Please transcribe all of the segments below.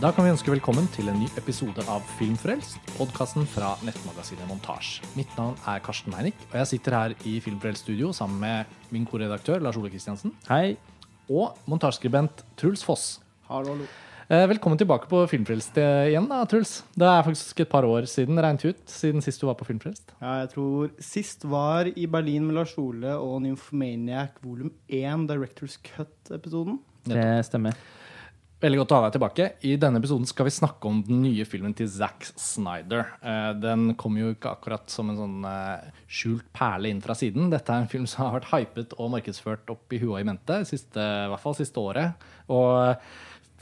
Da kan vi ønske velkommen til en ny episode av Filmfrelst, podkasten fra nettmagasinet Montasj. Mitt navn er Karsten Meinick, og jeg sitter her i Filmfrelst studio sammen med min korredaktør Lars Ole Kristiansen Hei. og montasjeskribent Truls Foss. Hallo, hallo. Eh, Velkommen tilbake på Filmfrelst eh, igjen, da, Truls. Det er faktisk et par år siden, regnet ut, siden sist du var på Filmfrelst. Ja, jeg tror sist var i Berlin med Lars Ole og Nymphomaniac volum 1, Directors Cut-episoden. Det stemmer. Veldig godt å ha deg tilbake. I denne episoden skal vi snakke om den nye filmen til Zack Snyder. Eh, Den kom jo ikke akkurat som en sånn eh, skjult perle inn fra siden. Dette er en film som har vært hypet og markedsført opp i huet og i mente, siste, i hvert fall siste året. Og eh,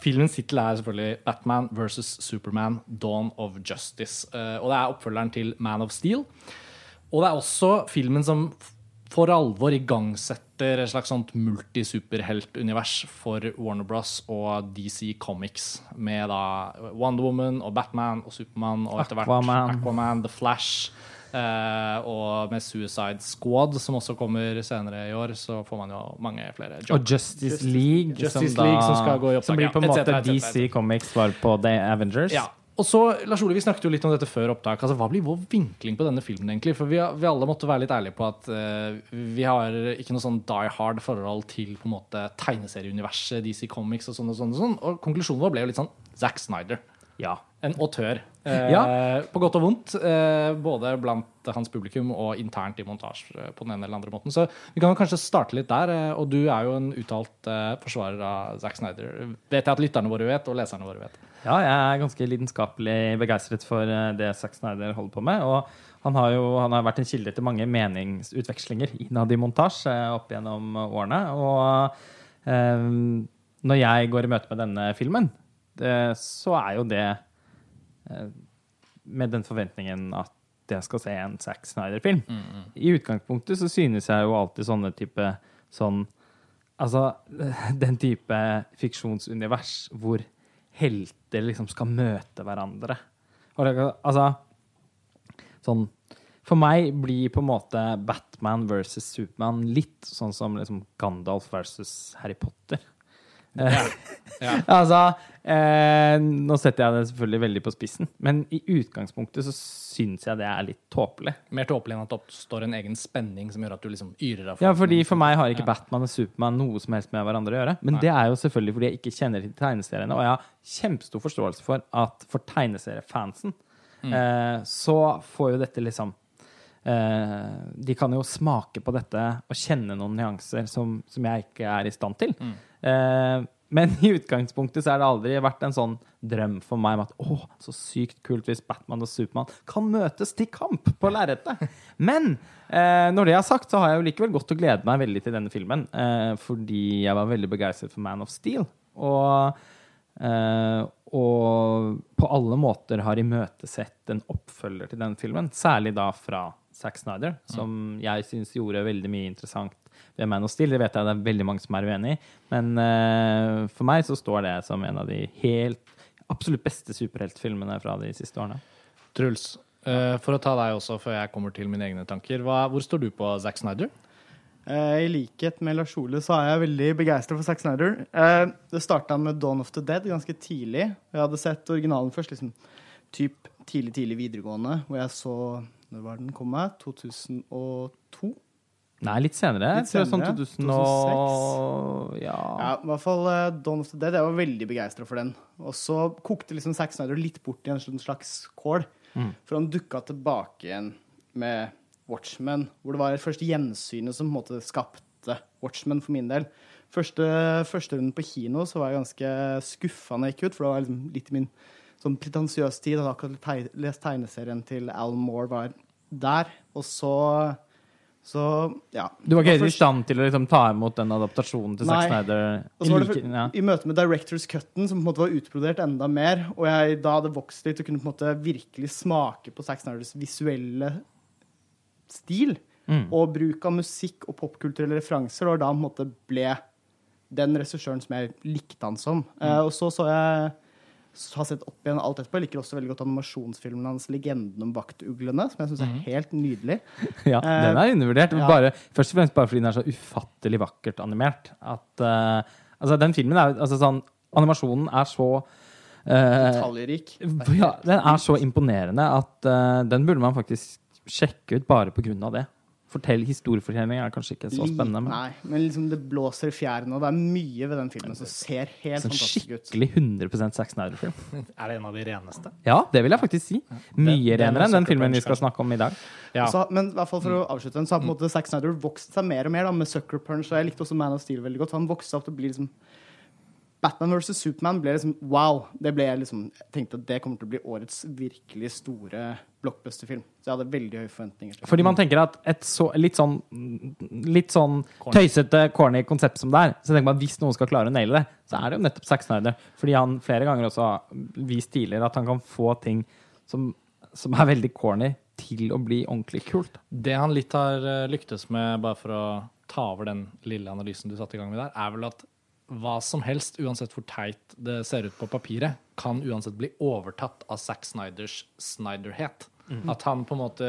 filmens tittel er selvfølgelig Batman versus Superman Dawn of Justice. Og det er oppfølgeren til Man of Steel. Og det er også filmen som for alvor igangsetter et slags sånt multisuperheltunivers for Warner Bros. og DC Comics. Med da Wonder Woman og Batman og Supermann og etter hvert Aquaman. Aquaman, The Flash. Uh, og med Suicide Squad, som også kommer senere i år, så får man jo mange flere Og. Justice League, Justice som, League da, som skal gå i opptak, som blir på en ja, et måte cetera, et cetera, DC. Comics var på The Avengers. Ja. Og så, Lars Ole, Vi snakket jo litt om dette før opptak. Altså, Hva blir vår vinkling på denne filmen? egentlig? For Vi, har- vi alle måtte være litt ærlige på at uh, vi har ikke noe sånn die hard forhold til på en måte tegneserieuniverset, DC Comics og sånn. Og sånn og sånn. Og konklusjonen vår ble jo litt sånn Zack Snyder. Ja. En autør. Eh, Ja. På godt og vondt. Eh, både blant hans publikum og internt i montasje eh, på den ene eller andre måten. Så vi kan kanskje starte litt der. Eh, og du er jo en uttalt eh, forsvarer av Zack Snyder. Vet jeg at lytterne våre vet, og leserne våre vet. Ja, jeg er ganske lidenskapelig begeistret for eh, det Zack Snyder holder på med. Og han har jo han har vært en kilde til mange meningsutvekslinger innad i montasje eh, opp gjennom årene. Og eh, når jeg går i møte med denne filmen, det, så er jo det eh, med den forventningen at jeg skal se en Zack Snyder-film. I utgangspunktet så synes jeg jo alltid sånne type sånn Altså den type fiksjonsunivers hvor helter liksom skal møte hverandre. Det- Altså Sånn For meg blir på en måte Batman versus Superman litt sånn som liksom Gandalf versus Harry Potter. Ja. Altså, eh, nå setter jeg det selvfølgelig veldig på spissen, men i utgangspunktet så syns jeg det er litt tåpelig. Mer tåpelig enn at det oppstår en egen spenning som gjør at du liksom yrer av Ja, fordi For meg har ikke Ja. Batman og Supermann noe som helst med hverandre å gjøre. Men Nei. det er jo selvfølgelig fordi jeg ikke kjenner til tegneseriene, og jeg har kjempestor forståelse for at for tegneseriefansen Mm. eh, så får jo dette liksom eh, De kan jo smake på dette og kjenne noen nyanser som, som jeg ikke er i stand til. Mm. Eh, men i utgangspunktet så har det aldri vært en sånn drøm for meg om at å, så sykt kult hvis Batman og Supermann kan møtes til kamp på lerretet. Men eh, når det er sagt, så har jeg jo likevel gått og gledet meg veldig til denne filmen. Eh, fordi jeg var veldig begeistret for Man of Steel. Og, eh, og på alle måter har imøtesett en oppfølger til denne filmen. Særlig da fra Zack Snyder, som jeg syns gjorde veldig mye interessant ved er noe stille? Det vet jeg det er veldig mange som er uenig i. Men uh, for meg så står det som en av de helt absolutt beste superheltfilmene fra de siste årene. Truls, uh, for å ta deg også før jeg kommer til mine egne tanker. Hva, hvor står du på Zack Snyder? Uh, I likhet med Lars Ole så er jeg veldig begeistra for Zack Snyder. Eh, det starta med Dawn of the Dead ganske tidlig. Jeg hadde sett originalen først liksom typ tidlig, tidlig videregående, hvor jeg så Når var den kom 2002? Nei, litt senere. Litt senere. jeg, sånn 2006. og Ja. Ja, i hvert fall uh, Dawn of the Dead. Jeg var veldig begeistra for den. Og så kokte liksom Zack Snyder litt bort i en sånn slags kål. Mm. For han dukka tilbake igjen med Watchmen, hvor det var det første gjensynet som på en måte skapte Watchmen for min del. Første, første runden på kino så var jeg ganske skuffa når jeg gikk ut, for det var liksom litt i min sånn pretensiøs tid. Jeg hadde akkurat lest tegneserien til Al Moore var der. Og så Så, ja. Du var ikke helt i stand til å liksom, ta imot den adaptasjonen til Zack Snyder? I like- ja. i møte med Directors Cutten, som på en måte var utbrodert enda mer, og jeg da hadde vokst litt og kunne på en måte virkelig smake på Zack Snyders visuelle stil, Mm. og bruk av musikk og popkulturelle referanser, og da på en måte ble den regissøren som jeg likte han som. Eh, og så så jeg har sett opp igjen alt etterpå. Jeg liker også veldig godt animasjonsfilmen hans 'Legenden om vaktuglene', som jeg syns er helt nydelig. Ja, Eh, den er undervurdert. ja. Bare, først og fremst bare fordi den er så ufattelig vakkert animert. At, uh, altså, den filmen er altså, sånn, Animasjonen er så uh, Detaljrik. ja, den er så imponerende at uh, den burde man faktisk sjekke ut bare på grunn av det. Fortell, Historiefortelling er kanskje ikke så spennende, men Nei, men liksom det blåser i fjærene, og det er mye ved den filmen som ser helt sånn fantastisk ut. skikkelig 100 Zack Snyder-film. Er det en av de reneste? Ja, det vil jeg faktisk si. Mye renere enn den filmen vi skal snakke om i dag. Ja. Så, men i hvert fall for å avslutte den, så har på en måte Zack Snyder vokst seg mer og mer da, med Sucker Punch. Og jeg likte også Man of Steel veldig godt. Han vokste seg opp til å bli liksom Batman vs. Superman ble liksom wow. Det ble jeg liksom Jeg tenkte at det kommer til å bli årets virkelig store blockbuster-film. Så jeg hadde veldig høye forventninger. til. Fordi man tenker at et så, litt sånn Litt sånn tøysete, corny konsept som det er, så tenker man at hvis noen skal klare å naile det, så er det jo nettopp Zack Snyder. Fordi han flere ganger også har vist tidligere at han kan få ting som, som er veldig corny, til å bli ordentlig kult. Det han litt har eh, lyktes med, bare for å ta over den lille analysen du satte i gang med der, er vel at hva som helst, uansett hvor teit det ser ut på papiret, kan uansett bli overtatt av Zack Snyders Snyderhet. At han på en måte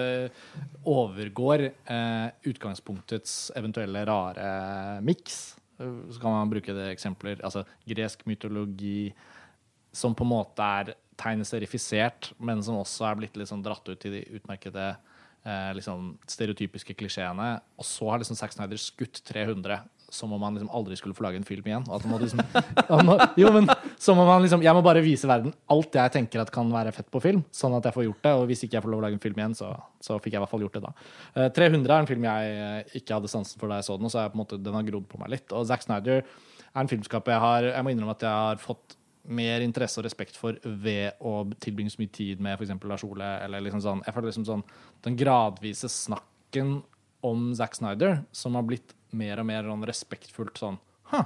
overgår eh, utgangspunktets eventuelle rare miks. Eh, Så kan man bruke det eksempler. Altså gresk mytologi som på en måte er tegneserifisert, men som også er blitt litt sånn dratt ut til de utmerkede eh, liksom stereotypiske klisjeene. Og så har liksom Zack Snyder skutt 300 som om han liksom aldri skulle få lage en film igjen. Må liksom, må, jo, men som om han liksom Jeg må bare vise verden alt jeg tenker at kan være fett på film, sånn at jeg får gjort det. Og hvis ikke jeg får lov å lage en film igjen, så, så fikk jeg i hvert fall gjort det da. Uh, 300 er en film jeg eh, ikke hadde sansen for da jeg så den, og så er jeg på en måte, den har grodd på meg litt. Og Zack Snyder er en filmskaper jeg har Jeg må innrømme at jeg har fått mer interesse og respekt for ved å tilbringe så mye tid med f.eks. Lars Ole. Eller liksom sånn, jeg føler liksom sånn Den gradvise snakken om Zack Snyder som har blitt mer og mer sånn respektfullt sånn Huh.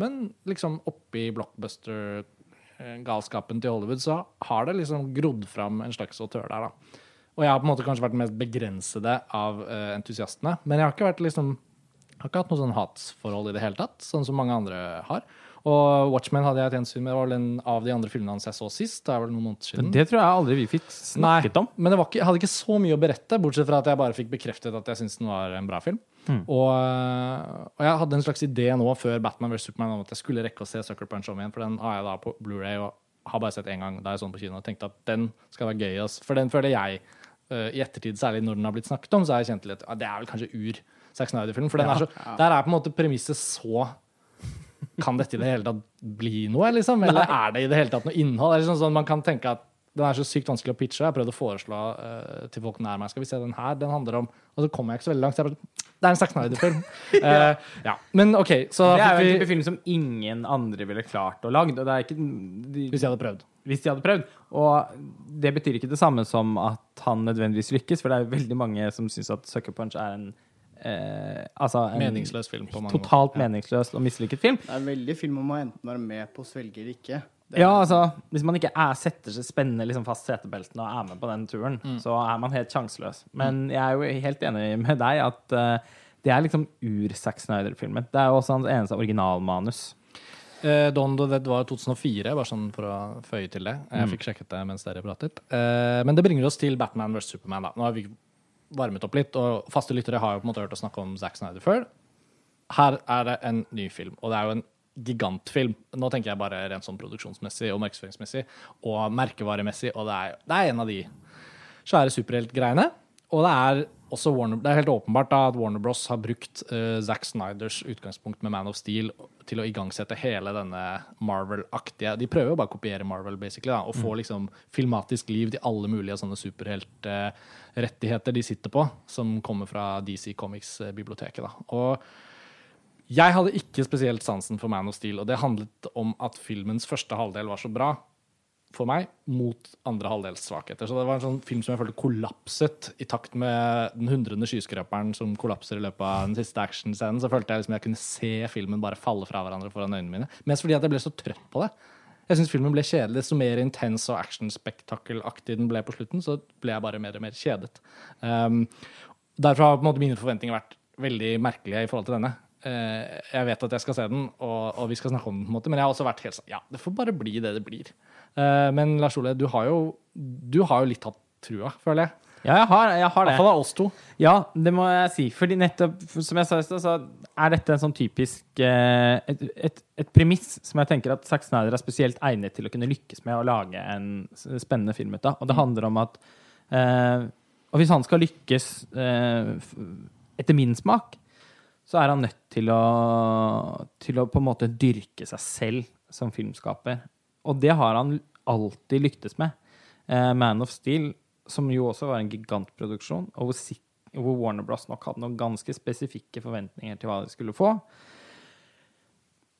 Men liksom oppi blockbuster-galskapen til Hollywood så har det liksom grodd fram en slags autør der, da. Og jeg har på en måte kanskje vært den mest begrensede av uh, entusiastene. Men jeg har ikke vært liksom har ikke hatt noe sånn hatsforhold i det hele tatt, sånn som mange andre har. Og Watchmen hadde jeg et gjensyn med. Det var vel en av de andre filmene hans jeg så sist. Det er vel noen måneder siden. Det tror jeg aldri vi fikk snakket om. Men det var ikke, jeg hadde ikke så mye å berette, bortsett fra at jeg bare fikk bekreftet at jeg syntes den var en bra film. Mm. Og, øh, og jeg hadde en slags idé nå før Batman vs. Superman om at jeg skulle rekke å se Sucker Punch om igjen, for den har jeg da på Blu-ray og har bare sett én gang da jeg så den på kino og tenkte at den skal være gøy. ass. For den føler jeg, øh, i ettertid, særlig når den har blitt snakket om, så har jeg kjent litt at det er vel kanskje ur Zack Snyder-film. For den er så, der er på en måte premisset så kan dette i det hele tatt bli noe, liksom? Eller er det i det hele tatt noe innhold? Er sånn, sånn man kan tenke at den er så sykt vanskelig å pitche. Jeg har prøvd å foreslå uh, til folk nær meg Skal vi se den her, den handler om Og så kommer jeg ikke så veldig langt. Så jeg bare, det er en Zack Snyder-film. uh, ja. Men OK, så Det er jo en type film som ingen andre ville klart å lage. Og det er ikke de, Hvis de hadde prøvd. hvis de hadde prøvd. Og det betyr ikke det samme som at han nødvendigvis lykkes, for det er veldig mange som syns at Sucker Punch er en eh, altså en Meningsløs film på mange totalt måter. Meningsløs og mislykket film. Det er veldig film om å enten være med på å svelge eller ikke. Ja, altså, Hvis man ikke er, setter seg spennende liksom fast setebeltene og er med på den turen, Mm. så er man helt sjanseløs. Men jeg er jo helt enig med deg at uh, det er liksom ur-Sax Snyder-filmen. Det er jo også hans eneste originalmanus. Uh, Don Do Dead var 2004, bare sånn for å føye til det. Jeg fikk sjekket det mens dere pratet. Uh, men det bringer oss til Batman vs. Superman. da. Nå har vi varmet opp litt, og faste lyttere har jo på en måte hørt oss snakke om Zack Snyder før. Her er det en ny film, og det er jo en gigantfilm. Nå tenker jeg bare rent sånn produksjonsmessig og markedsføringsmessig og merkevaremessig, og det er, det er en av de svære superheltgreiene. Og det er Warner, det er helt åpenbart da at Warner Bros har brukt uh, Zack Snyders utgangspunkt med Man of Steel til å igangsette hele denne Marvel-aktige De prøver jo bare å kopiere Marvel, basically, da, og få liksom filmatisk liv til alle mulige sånne superheltrettigheter de sitter på, som kommer fra DC Comics-biblioteket. da. Og jeg hadde ikke spesielt sansen for Man of Steel, og det handlet om at filmens første halvdel var så bra for meg, mot andre halvdels svakheter. Så det var en sånn film som jeg følte kollapset i takt med den hundrende skyskraperen som kollapser i løpet av den siste actionscenen. Så følte jeg liksom jeg kunne se filmen bare falle fra hverandre foran øynene mine. Mest fordi at jeg ble så trøtt på det. Jeg syns filmen ble kjedelig. Så mer intens og actionspektakelaktig den ble på slutten, så ble jeg bare mer og mer kjedet. Um, derfor har på en måte mine forventninger vært veldig merkelige i forhold til denne. Uh, jeg vet at jeg skal se den, og, og vi skal snakke om den, på en måte, men jeg har også vært helt sånn Ja, det får bare bli det det blir. Eh, men Lars Ole, du har jo, du har jo litt hatt trua, føler jeg. Ja, jeg har, jeg har det. hvert fall av oss to. Ja, det må jeg si. Fordi nettopp, som jeg sa i stad, så er dette en sånn typisk eh, et, et, et premiss som jeg tenker at Zack Snyder er spesielt egnet til å kunne lykkes med å lage en spennende film ut av. Og det handler om at eh, Og hvis han skal lykkes eh, etter min smak, så er han nødt til å, til å på en måte dyrke seg selv som filmskaper. Og det har han alltid lyktes med. Eh, Man of Steel, som jo også var en gigantproduksjon, og hvor, hvor Warner Bros. nok hadde noen ganske spesifikke forventninger til hva de skulle få.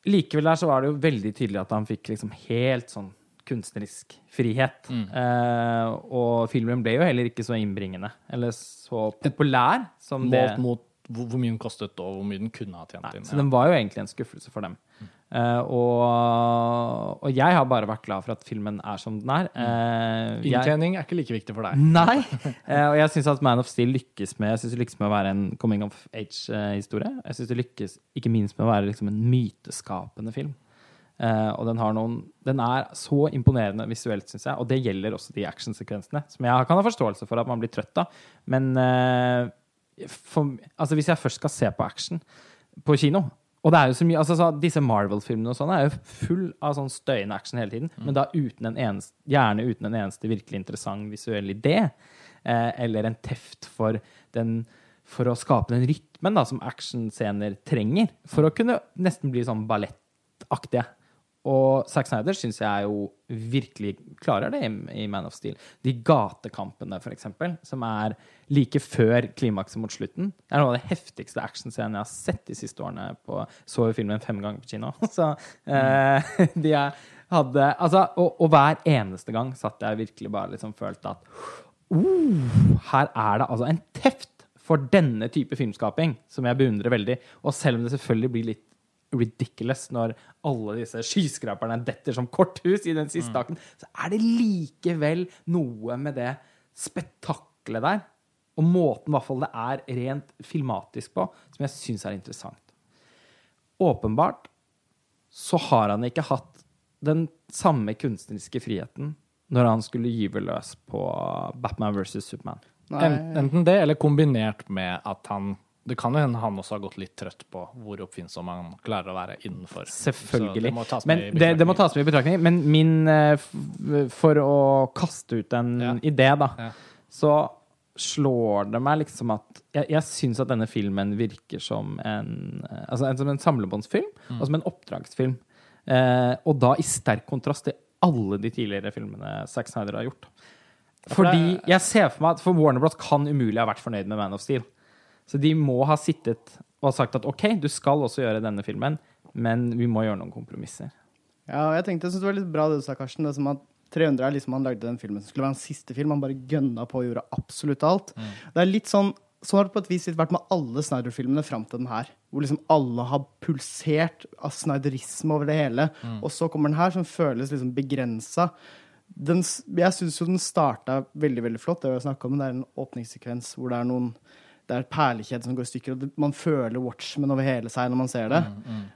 Likevel der så var det jo veldig tydelig at han fikk liksom helt sånn kunstnerisk frihet. Eh, og filmen ble jo heller ikke så innbringende eller så populær som det Målt mot hvor, hvor mye den kostet, og hvor mye den kunne ha tjent Nei, inn. så den var jo egentlig en skuffelse for dem. Eh, og, og jeg har bare vært glad for at filmen er som den er. Jeg, Inntjening er ikke like viktig for deg. Nei! Uh, og jeg syns at Man of Steel lykkes med Jeg synes det lykkes med å være en coming of age-historie. Jeg syns det lykkes ikke minst med å være liksom en myteskapende film. Uh, og den har noen Den er så imponerende visuelt, syns jeg. Og det gjelder også de actionsekvensene, som jeg kan ha forståelse for at man blir trøtt av. Men eh, for, altså hvis jeg først skal se på action på kino og det er jo så mye, altså så Disse Marvel-filmene og sånn er jo full av sånn støyende action hele tiden, men da uten en eneste, gjerne uten en eneste virkelig interessant visuell idé. Eh, eller en teft for, den, for å skape den rytmen da, som actionscener trenger. For å kunne nesten bli sånn ballettaktige. Og Zack Snyder syns jeg jo virkelig klarer det i, i Man of Steel. De gatekampene, for eksempel, som er like før klimakset mot slutten. Det er noe av det heftigste actionscenen jeg har sett de siste årene. På, så jo filmen fem ganger på kino. Så eh, de hadde Altså, og, og hver eneste gang satt jeg virkelig bare liksom følte at uh, her er det altså en teft for denne type filmskaping som jeg beundrer veldig. Og selv om det selvfølgelig blir litt ridiculous når alle disse skyskraperne detter som korthus i den siste akten, så er det likevel noe med det spetakkelet der, og måten i hvert fall det er rent filmatisk på, som jeg syns er interessant. Åpenbart så har han ikke hatt den samme kunstneriske friheten når han skulle gyve løs på Batman versus Superman. Nei, Enten det, eller kombinert med at han Det kan jo hende han også har gått litt trøtt på hvor oppfinnsom han klarer å være innenfor. Selvfølgelig. det må Men det, det må tas med i betraktning. Men min eh, For å kaste ut en Ja. idé, da, Ja. så slår det meg liksom at Jeg, jeg syns at denne filmen virker som en, eh, altså en, som en samlebåndsfilm, Mm. og som en oppdragsfilm. Eh, og da i sterk kontrast til alle de tidligere filmene Zack Snyder har gjort. Fordi jeg ser for meg at for Warner Bros. kan umulig ha vært fornøyd med Man of Steel. Så de må ha sittet og sagt at OK, du skal også gjøre denne filmen, men vi må gjøre noen kompromisser. Ja, og jeg tenkte, jeg synes det var litt bra det du sa, Karsten. Det er som at 300 er liksom han lagde den filmen som skulle være hans siste film. Han bare gønna på og gjorde absolutt alt. Det er litt sånn Sånn har det på et vis vært med alle Snyder-filmene fram til den her. Hvor liksom alle har pulsert av Snyderisme over det hele. Og så kommer den her, som føles liksom begrensa. Jeg syns jo den starta veldig veldig flott. Det har jeg snakke om, det er en åpningssekvens hvor det er noen det er et perlekjede som går i stykker, og det- man føler Watchmen over hele seg når man ser det.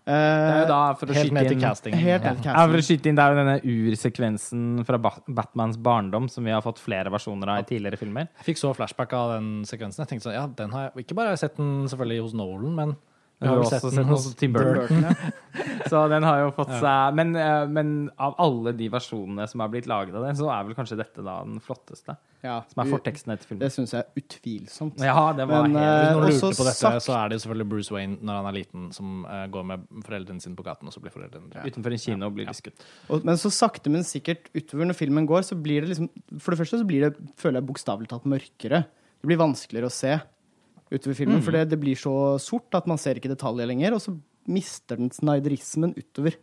Det er da, for å Helt skyte til inn casting. Helt ja. for å skyte inn, Det er jo denne ursekvensen fra Batmans barndom som vi har fått flere versjoner av i tidligere filmer. Jeg fikk så flashback av den sekvensen. Jeg tenkte sånn, ja, den har jeg Ikke bare har jeg sett den selvfølgelig hos Nolan, men jeg har også sett den hos Tim Burton. Burton, ja. Så den har jo fått seg men, eh, men av alle de versjonene som har blitt laget av den, så er vel kanskje dette da den flotteste. Ja, Som er forteksten etter filmen. Det syns jeg er utvilsomt. Ja, det var Men, helt Når du lurte på dette, sagt- så er det jo selvfølgelig Bruce Wayne når han er liten, som eh, går med foreldrene sine på gaten, og så blir foreldrene drept. Utenfor en kino og blir de skutt. Ja. men så sakte, men sikkert utover når filmen går, så blir det liksom For det første så blir det, føler jeg, bokstavelig talt mørkere. Det blir vanskeligere å se utover filmen, for det, det blir så sort at man ser ikke detaljer lenger, og så mister den snyderismen utover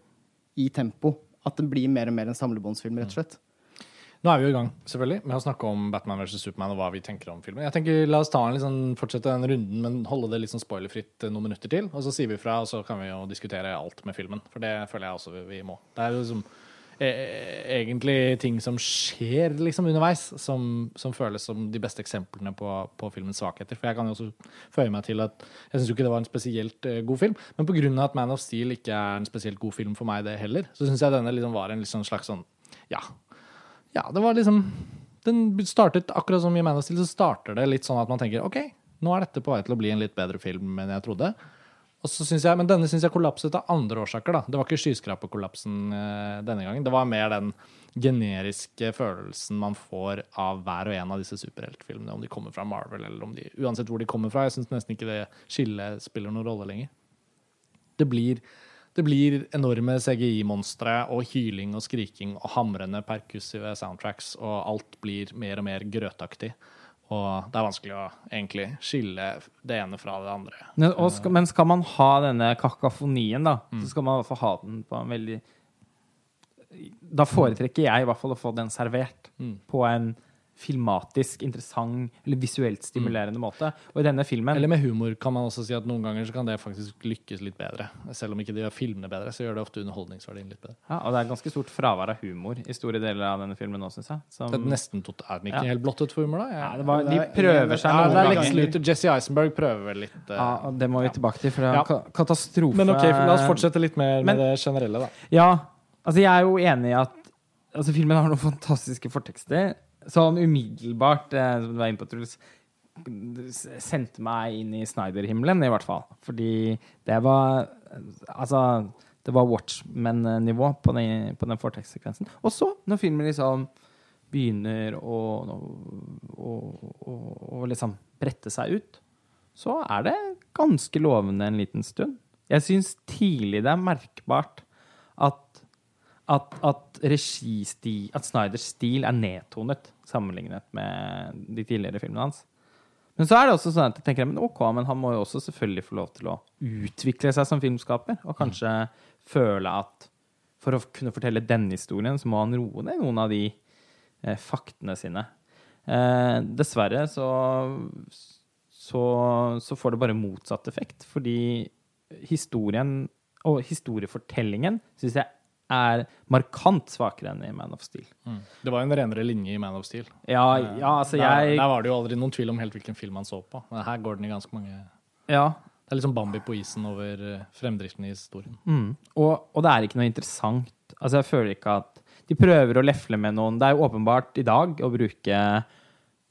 i tempo. At den blir mer og mer en samlebåndsfilm, rett og slett. Nå er vi jo i gang selvfølgelig, med å snakke om Batman vs. Superman og hva vi tenker om filmen. Jeg tenker La oss ta en sånn, fortsette den runden, men holde det sånn spoilerfritt eh, noen minutter til. Og så sier vi fra, og så kan vi jo diskutere alt med filmen. For det føler jeg også vi- vi må. Det er jo liksom egentlig ting som skjer liksom underveis, som, som føles som de beste eksemplene på, på filmens svakheter. For jeg kan jo også føye meg til at jeg syns jo ikke det var en spesielt eh, god film. Men pga. at Man of Steel ikke er en spesielt god film for meg, det heller, så syns jeg denne liksom var en liksom slags sånn Ja. Ja, det var liksom Den startet akkurat som i Man of Steel, så starter det litt sånn at man tenker OK, nå er dette på vei til å bli en litt bedre film enn jeg trodde. Og så synes jeg, Men denne syns jeg kollapset av andre årsaker. da. Det var ikke skyskraperkollapsen eh, denne gangen. Det var mer den generiske følelsen man får av hver og en av disse superheltfilmene. Om de kommer fra Marvel eller om de Uansett hvor de kommer fra. Jeg syns nesten ikke det skillet spiller noen rolle lenger. Det blir, det blir enorme CGI-monstre og hyling og skriking og hamrende perkussive soundtracks, og alt blir mer og mer grøtaktig. Og det er vanskelig å egentlig skille det ene fra det andre. Men, skal, men skal man ha denne kakofonien, da, så skal man i hvert fall ha den på en veldig Da foretrekker jeg i hvert fall å få den servert på en filmatisk, interessant eller visuelt stimulerende måte. Og i denne filmen Eller med humor kan man også si at noen ganger så kan det faktisk lykkes litt bedre. Selv om ikke de gjør filmene bedre, så gjør det ofte underholdningsverdien litt bedre. ja, Og det er ganske stort fravær av humor i store deler av denne filmen nå, syns jeg. Som, Det er nesten tot er den ikke Ja. helt blottet for humor, da? ja, det var, de er prøver seg ja, noen ganger. er Lex ganger. Jesse Eisenberg prøver vel litt. uh... Ja, det må vi tilbake til, for det er Ja. katastrofe Men ok, la oss fortsette litt mer Men- med det generelle, da. Ja, altså jeg er jo enig i at altså filmen har noen fantastiske fortekster som umiddelbart, eh, som du var inne på, Truls, sendte meg inn i Snyder-himmelen, i hvert fall. Fordi det var Altså, det var Watchmen-nivå på den, på den fortekstsekvensen. Og så, når filmen liksom begynner å, å, å, å, liksom brette seg ut, så er det ganske lovende en liten stund. Jeg syns tidlig det er merkbart at, at registil, at Snyders stil er nedtonet sammenlignet med de tidligere filmene hans. Men så er det også sånn at jeg tenker, men ok, men han må jo også selvfølgelig få lov til å utvikle seg som filmskaper, og kanskje føle at for å kunne fortelle denne historien, så må han roe ned noen av de eh, faktene sine. Eh, dessverre så, så, så får det bare motsatt effekt, fordi historien og historiefortellingen syns jeg er markant svakere enn i Man of Steel. Det var jo en renere linje i Man of Steel. Ja, ja altså der, jeg der var det jo aldri noen tvil om helt hvilken film han så på. Men her går den i ganske mange Ja. Det er liksom Bambi på isen over eh, fremdriften i historien. Mm. Og, og det er ikke noe interessant. Altså, jeg føler ikke at de prøver å lefle med noen Det er jo åpenbart i dag å bruke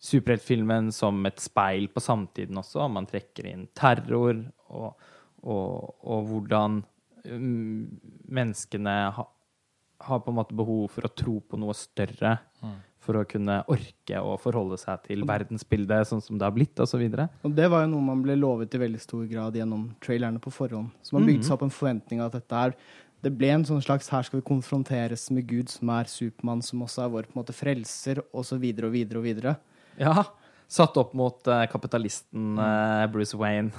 superheltfilmen som et speil på samtiden også. Man trekker inn terror og, og, og hvordan menneskene ha, har på en måte behov for å tro på noe større. For å kunne orke å forholde seg til verdensbildet sånn som det har blitt, osv. Og det var jo noe man ble lovet i veldig stor grad gjennom trailerne på forhånd. Så man bygde seg opp en forventning av at dette er Det ble en sånn slags Her skal vi konfronteres med Gud, som er Supermann, som også er vår på en måte frelser, og så videre og videre og videre. Ja. Satt opp mot uh, kapitalisten uh, Bruce Wayne.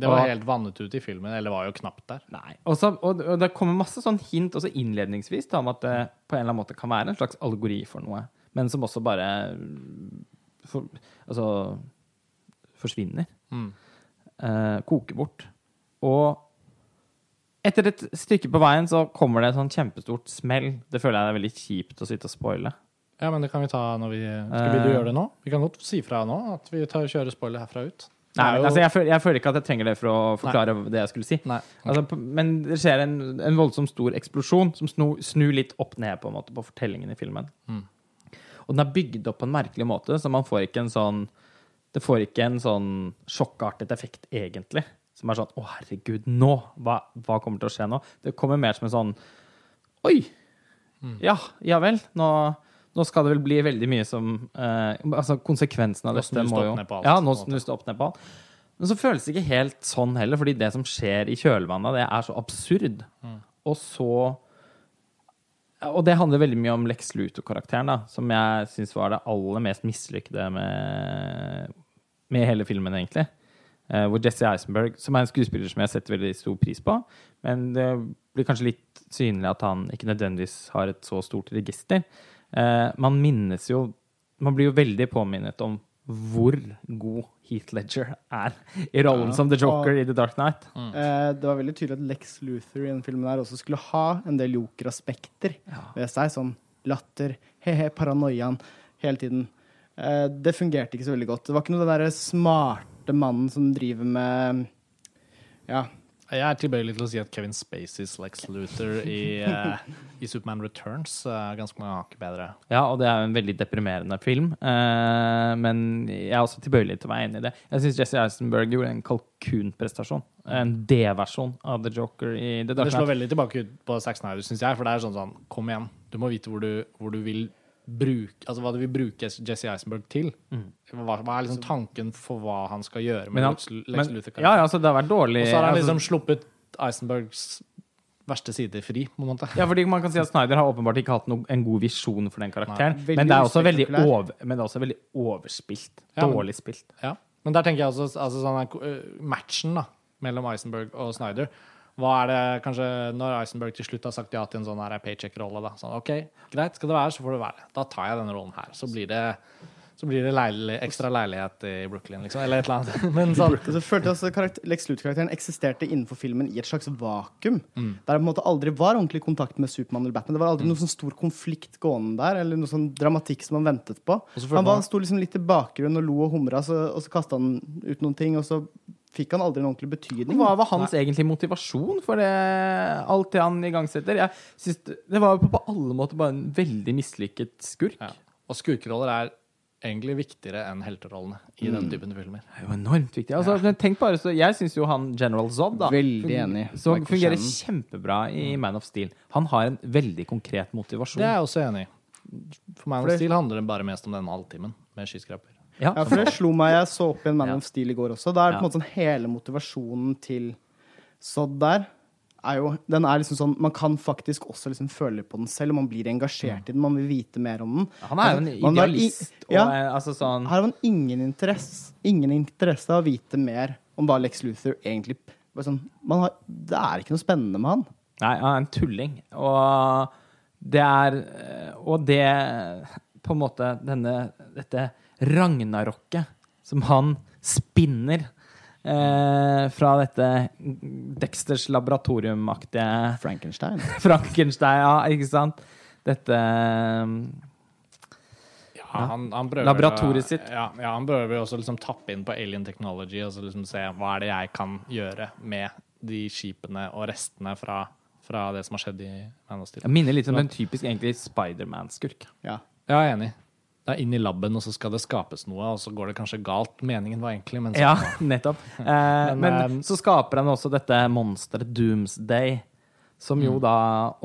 Det var Og- helt vannet ut i filmen, eller var jo knapt der. Nei. Og, så, og, og det kommer masse sånn hint også innledningsvis da, om at det på en eller annen måte kan være en slags allegori for noe, men som også bare for, altså, forsvinner. Eh, koker bort. Og etter et stykke på veien så kommer det et sånn kjempestort smell. Det føler jeg er veldig kjipt å sitte og spoile. Ja, men det kan vi ta når vi Skal vi gjøre det nå? Vi kan godt si fra nå at vi tar, kjører spoiler herfra ut. Nei, men altså, jeg, føler, jeg føler ikke at jeg trenger det for å forklare det jeg skulle si. Nei. Altså, men det skjer en, en voldsomt stor eksplosjon som snur snu litt opp ned på, en måte, på fortellingen i filmen. Og den er bygd opp på en merkelig måte, så man får ikke en sånn Det får ikke en sånn sjokkartet effekt, egentlig. Som er sånn Å, herregud, nå! Hva, hva kommer til å skje nå? Det kommer mer som en sånn Oi! Ja, ja vel. Nå, nå skal det vel bli veldig mye som eh, Altså, konsekvensen av Nå dette det må jo alt, Ja, nå snus det opp ned på alt. Men så føles det ikke helt sånn heller, fordi det som skjer i kjølvannet, det er så absurd. Og så Og det handler veldig mye om Lex Luthor-karakteren, da, som jeg syns var det aller mest mislykkede med, med hele filmen, egentlig. Eh, hvor Jesse Eisenberg, som er en skuespiller som jeg setter veldig stor pris på, men det blir kanskje litt synlig at han ikke nødvendigvis har et så stort register. Eh, man minnes jo Man blir jo veldig påminnet om hvor god Heath Ledger er i rollen som The Joker i The Dark Knight. Eh, det var veldig tydelig at Lex Luthor i den filmen her også skulle ha en del joker-aspekter ved seg. Sånn latter, he-he, paranoiaen hele tiden. Eh, det fungerte ikke så veldig godt. Det var ikke noe den derre smarte mannen som driver med ja, Jeg er tilbøyelig til å si at Kevin Spaceys Lex Luthor i, uh, i Superman Returns er ganske mange hakk bedre. Ja, og det er en veldig deprimerende film. Uh, men jeg er også tilbøyelig til å være enig i det. Jeg syns Jesse Eisenberg gjorde en kalkunprestasjon. En D-versjon av The Joker i The Dark Det slår veldig tilbake ut på Sax Snyder, syns jeg. For det er sånn sånn, kom igjen. Du må vite hvor du, hvor du vil bruke Altså hva du vil bruke Jesse Eisenberg til. Hva, hva er liksom tanken for hva han skal gjøre med han, Lex, Luthor? ja, ja, altså, det har vært dårlig. Og så har han altså- liksom sluppet Eisenbergs verste sider fri, på en måte. Ja, fordi man kan si at Snyder har åpenbart ikke hatt no, en god visjon for den karakteren. Nei, men, det er over, men det er også veldig overspilt. Ja, men- Dårlig spilt. Ja. Men der tenker jeg også altså, sånn eh, matchen da, mellom Eisenberg og Snyder. Hva er det kanskje når Eisenberg til slutt har sagt ja til en sånn her paycheck-rolle? da, sånn, OK, greit, skal det være, så får det være. Da tar jeg denne rollen her. Så blir det, så blir det leil, ekstra leilighet i Brooklyn, liksom. Eller et eller annet. Men sånn, så følte jeg også karakter, Lex Luthor-karakteren eksisterte innenfor filmen i et slags vakuum. Mm. Der det på en måte aldri var ordentlig kontakt med Supermann eller Batman. Det var aldri noen sånn stor konflikt gående der, eller noe sånn dramatikk som man ventet på. Han var, sto liksom litt i bakgrunnen og lo og humra, så, og så kasta han ut noen ting, og så fikk han aldri en ordentlig betydning. Hva var hans egentlig motivasjon for det, alt det han igangsetter? Jeg synes det det var jo på, på alle måter bare en veldig mislykket skurk. ja. Og skurkeroller er egentlig viktigere enn helterollene i den typen filmer. Det er jo enormt viktig. Altså, ja. tenk bare, så Jeg syns jo han General Zod da, Veldig enig. Som fungerer kjempebra i Man of Steel. Han har en veldig konkret motivasjon. Det er jeg også enig i. For Man of Steel handler det bare mest om den halvtimen med skyskraper. Ja. Ja, for det slo meg. Jeg så opp igjen Man Ja. of Steel i går også. Da er det på en måte sånn hele motivasjonen til Sodd der er jo, den er liksom sånn, Man kan faktisk også liksom føle på den selv, og man blir engasjert i den. Man vil vite mer om den. Han er jo en Altså, man i- idealist. Og, ja. eh, altså sånn Her har man ingen interesse, ingen interesse av å vite mer om hva Lex Luthor egentlig sånn, man har, Det er ikke noe spennende med han. Nei, han er en tulling. Og det er eh, Og det På en måte denne Dette ragnarokket som han spinner eh, fra dette Dexters laboratoriumaktige Frankenstein. Frankenstein, ja, ikke sant? Dette Ja, han, han prøver, Laboratoriet sitt. Ja, ja, han prøver også liksom tappe inn på alien technology og så liksom se hva er det jeg kan gjøre med de skipene og restene fra, fra det som har skjedd i Man of Steel. Jeg minner litt om en typisk egentlig Spiderman-skurk. Ja. Ja, jeg er enig. Det er inn i laben, og så skal det skapes noe, og så går det kanskje galt. Meningen var egentlig, men så Ja, nettopp. Eh, Men, men, eh, så skaper han også dette monsteret Doomsday, som jo da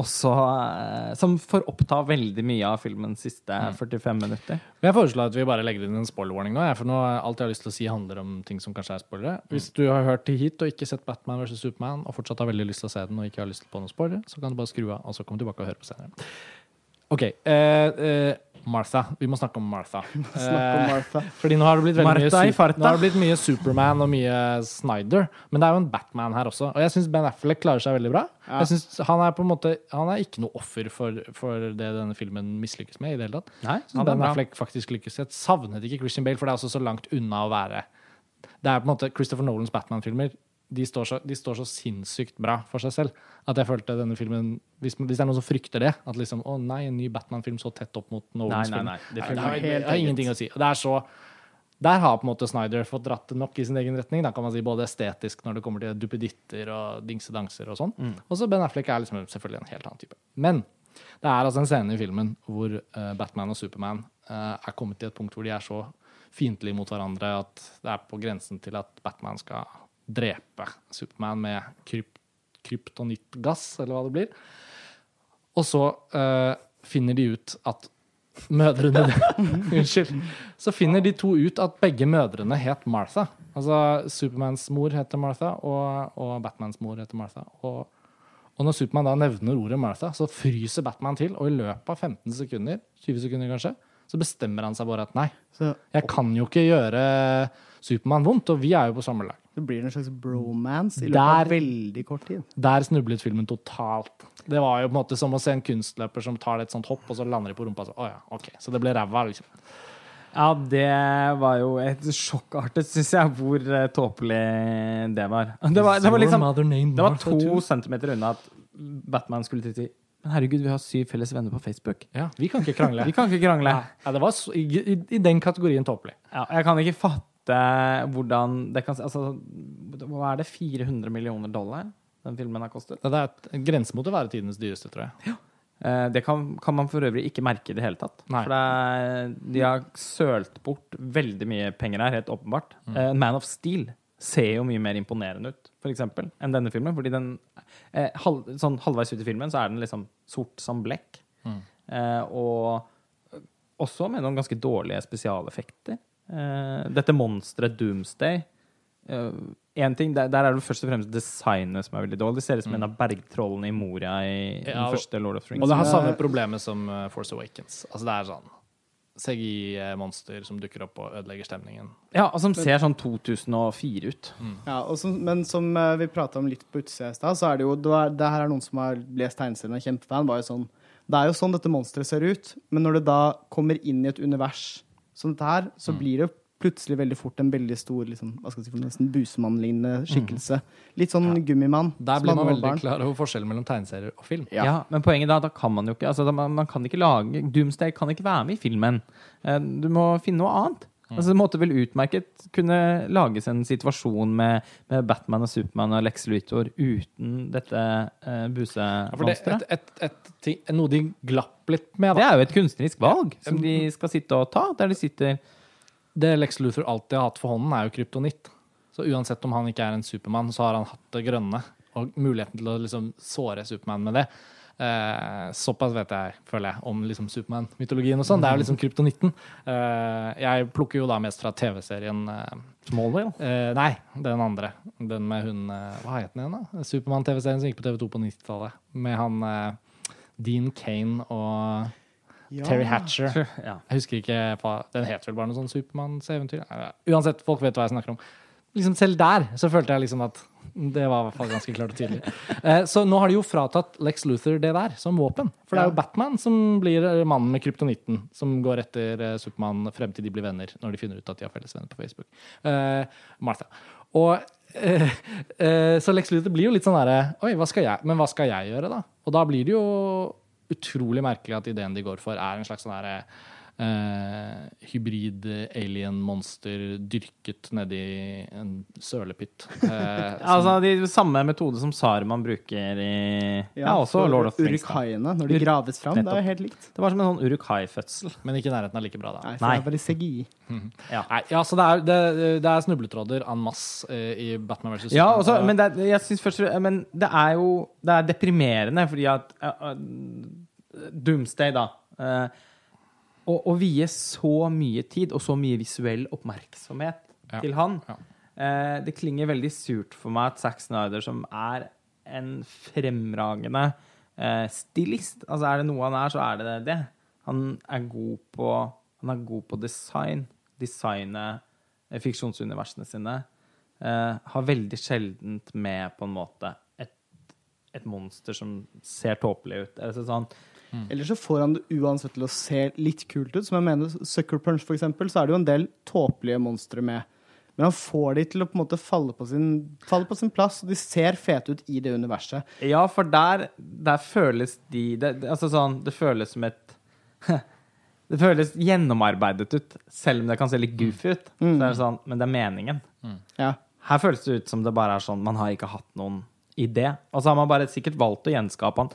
også eh, Som får oppta veldig mye av filmens siste 45 minutter. Jeg foreslår at vi bare legger inn en spoiler-warning nå. For nå alt jeg har lyst til å si, handler om ting som kanskje er spoilere. Hvis du har hørt til hit og ikke sett Batman vs. Superman, og fortsatt har veldig lyst til å se den og ikke har lyst på noen spoilere, så kan du bare skru av og så komme tilbake og høre på senere. OK. Eh, eh, Martha. Vi må snakke om Martha. Snakk om Eh, fordi nå har farta. nå har det blitt mye Superman og mye Snyder. Men det er jo en Batman her også. Og jeg syns Ben Affleck klarer seg veldig bra. Ja. Jeg synes Han er på en måte Han er ikke noe offer for, for det denne filmen mislykkes med. i det hele tatt Nei, så Ben Affleck faktisk lykkes. Jeg savnet ikke Christian Bale, for det er også så langt unna å være Det er på en måte Christopher Nolans Batman-filmer. De, står så- de står så sinnssykt bra for seg selv at jeg følte denne filmen Hvis, hvis det er noen som frykter det, at liksom Å nei, en ny Batman-film så tett opp mot Nolans Nei, nei, nei, det Det, har, det har ingenting å si. Det er så der har på en måte Snyder fått dratt det nok i sin egen retning. Da kan man si Både estetisk når det kommer til duppeditter og dingsedanser og sånn. Og så Ben Affleck er liksom selvfølgelig en helt annen type. Men det er altså en scene i filmen hvor uh, Batman og Superman uh, er kommet til et punkt hvor de er så fiendtlige mot hverandre at det er på grensen til at Batman skal drepe Superman med kryp kryptonittgass, eller hva det blir. Og så uh, finner de ut at mødrene Unnskyld. Så finner de to ut at begge mødrene het Martha. Altså Supermans mor heter Martha, og, og Batmans mor heter Martha. Og, og når Superman da nevner ordet Martha, så fryser Batman til, og i løpet av 15 sekunder, 20 sekunder kanskje, så bestemmer han seg bare at nei, jeg kan jo ikke gjøre Supermann vondt, og vi er jo på samme lag. Det blir en slags bromance i løpet av veldig kort tid. Der snublet filmen totalt. Det var jo på en måte som å se en kunstløper som tar et sånt hopp, og så lander de på rumpa. Så, oh ja, okay. så det ble ræva, liksom. Ja, det var jo et sjokkartet, syns jeg, hvor uh, tåpelig det var. Det var, det var liksom Det var to centimeter unna at Batman skulle til si Men herregud, vi har syv felles venner på Facebook. Ja, vi kan ikke krangle. Vi kan ikke krangle. Ja, det var så, i, i, I den kategorien tåpelig. Ja, jeg kan ikke fatte hvordan det kan Altså, Hva er det? 400 millioner dollar den filmen har kostet? Det er grense mot å være tidenes dyreste, tror jeg. Ja. Det kan, kan man for øvrig ikke merke i det hele tatt. Nei. For det er, de har sølt bort veldig mye penger her, helt åpenbart. Eh, Man of Steel ser jo mye mer imponerende ut, for eksempel, enn denne filmen. Fordi den eh, halv, sånn halvveis ut i filmen så er den liksom sort som blekk. Eh, og også med noen ganske dårlige spesialeffekter. Eh, dette monsteret Doomsday eh, en ting, der, der er det først og fremst designet som er veldig dårlig. Det ser ut som en av bergtrollene i Moria i den ja, første Lord of the Rings. Og det har samme problemet som uh, Force Awakens. Altså det er sånn CGI-monster som dukker opp og ødelegger stemningen. Ja, og som ser sånn 2004 ut. Ja, og som, men som eh, vi prata om litt på utsida i stad, så er det jo det, er, det her er noen som har lest tegneserien og er kjempefan. Var jo sånn, det er jo sånn dette monsteret ser ut, men når det da kommer inn i et univers som dette her, så blir det plutselig veldig fort en veldig stor liksom, hva skal jeg si, for nesten busemann-lignende skikkelse. Litt sånn gummimann. Der blir man veldig barn. klar over forskjellen mellom tegneserier og film. Ja. Ja. Men poenget da, da kan man jo ikke altså, da, man, man kan ikke lage Doomsday kan ikke være med i filmen. Eh, Du må finne noe annet. Altså, det måtte vel utmerket kunne lages en situasjon med, med Batman og Supermann og Lex Luthor uten dette eh, Ja, det, busemonsteret. et, et, et, ting- noe de glapp litt med, Det er jo et kunstnerisk valg som de skal sitte og ta. Der de sitter Det Lex Luthor alltid har hatt for hånden, er jo kryptonitt. Så uansett om han ikke er en Supermann, så har han hatt det grønne. Og muligheten til å liksom såre Supermann med det. Eh, såpass vet jeg, føler jeg, om liksom Supermann-mytologien og sånn. Det er jo liksom kryptonitten. Eh, jeg plukker jo da mest fra TV-serien eh, Smallville. eh, Nei, den andre. Den med hun eh, Hva het den igjen, da? Supermann-TV-serien som gikk på TV2 på 90-tallet. Med han eh, Dean Kane og Ja. Terry Hatcher. Ja. Jeg husker ikke hva Den het vel bare noe sånn Supermanns eventyr. Uansett, folk vet hva jeg snakker om. Liksom Selv der så følte jeg liksom at det var i hvert fall ganske klart og tydelig. Eh, så nå har de jo fratatt Lex Luthor det der som våpen. For det er jo Batman som blir eh, mannen med kryptonitten, som går etter eh, Supermann frem til de blir venner, når de finner ut at de har felles venner på Facebook. Eh, Martha. Og Så Lex Luthor blir jo litt sånn derre Oi, hva skal jeg, men hva skal jeg gjøre, da? Og da blir det jo utrolig merkelig at ideen de går for, er en slags sånn derre eh, hybrid alien-monster dyrket nedi en sølepytt. Eh, Altså de samme metode som Saruman bruker i Ja, også Lord of the Rings. da. Når de Ur- graves fram. Det er jo helt likt. Det var som en sånn Uruk-hai-fødsel. men ikke i nærheten av like bra, da. Nei, for Nei. det er bare CGI. Ja. Nei, ja, så det er, det, det er snubletråder en masse eh, i Batman vs. Ja, også, men, det, er- jeg synes først, men det er jo Det er deprimerende, fordi at uh, uh, Doomsday, da uh, å, vie så mye tid og så mye visuell oppmerksomhet Ja. til han Ja. eh, Det klinger veldig surt for meg at Zack Snyder, som er en fremragende eh, stilist Altså, er det noe han er, så er det det. Han er god på Han er god på design. Designe eh, fiksjonsuniversene sine. Eh, har veldig sjeldent med på en måte et, et monster som ser tåpelig ut. Eller sånn, Eller så får han det uansett til å se litt kult ut. Som jeg mener, Sucker Punch, for eksempel, så er det jo en del tåpelige monstre med. Men han får de til å på en måte falle på sin, falle på sin plass, og de ser fete ut i det universet. Ja, for der, der føles de det, det- Altså sånn, det føles som et Det føles gjennomarbeidet ut, selv om det kan se litt goofy ut. Så er det sånn, men det er meningen. Ja. Her føles det ut som det bare er sånn Man har ikke hatt noen idé. Og så har man bare sikkert valgt å gjenskape han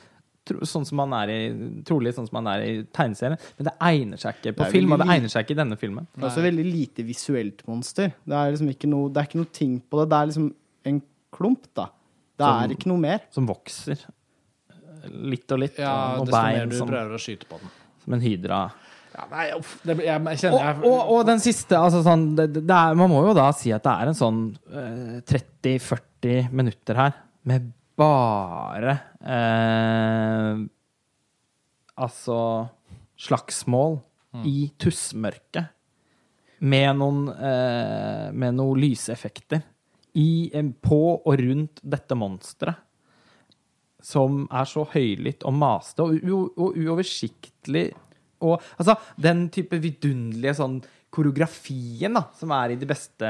tro- sånn som han er i, trolig sånn som han er i tegneserien. Men det egner seg ikke på Det film, og det egner seg ikke i denne filmen. Det er også veldig lite visuelt monster. Det er liksom ikke noe, det er ikke noe ting på det. Det er liksom en klump, da. Det Som- er ikke noe mer. Som vokser. Litt og litt. Ja, og desto mer du som, prøver å skyte på den. som en hydra. Ja, nei, uff, det, jeg, jeg kjenner jeg, Og, og, og den siste altså sånn, det, det er, Man må jo da si at det er en sånn eh, 30-40 minutter her med bare eh, Altså slagsmål i tussmørket. Med noen, eh, med noen lyseffekter i, eh, på og rundt dette monsteret. Som er så høylytt og maste og, og uoversiktlig. Og altså, den type vidunderlige sånn koreografien da, som er i de beste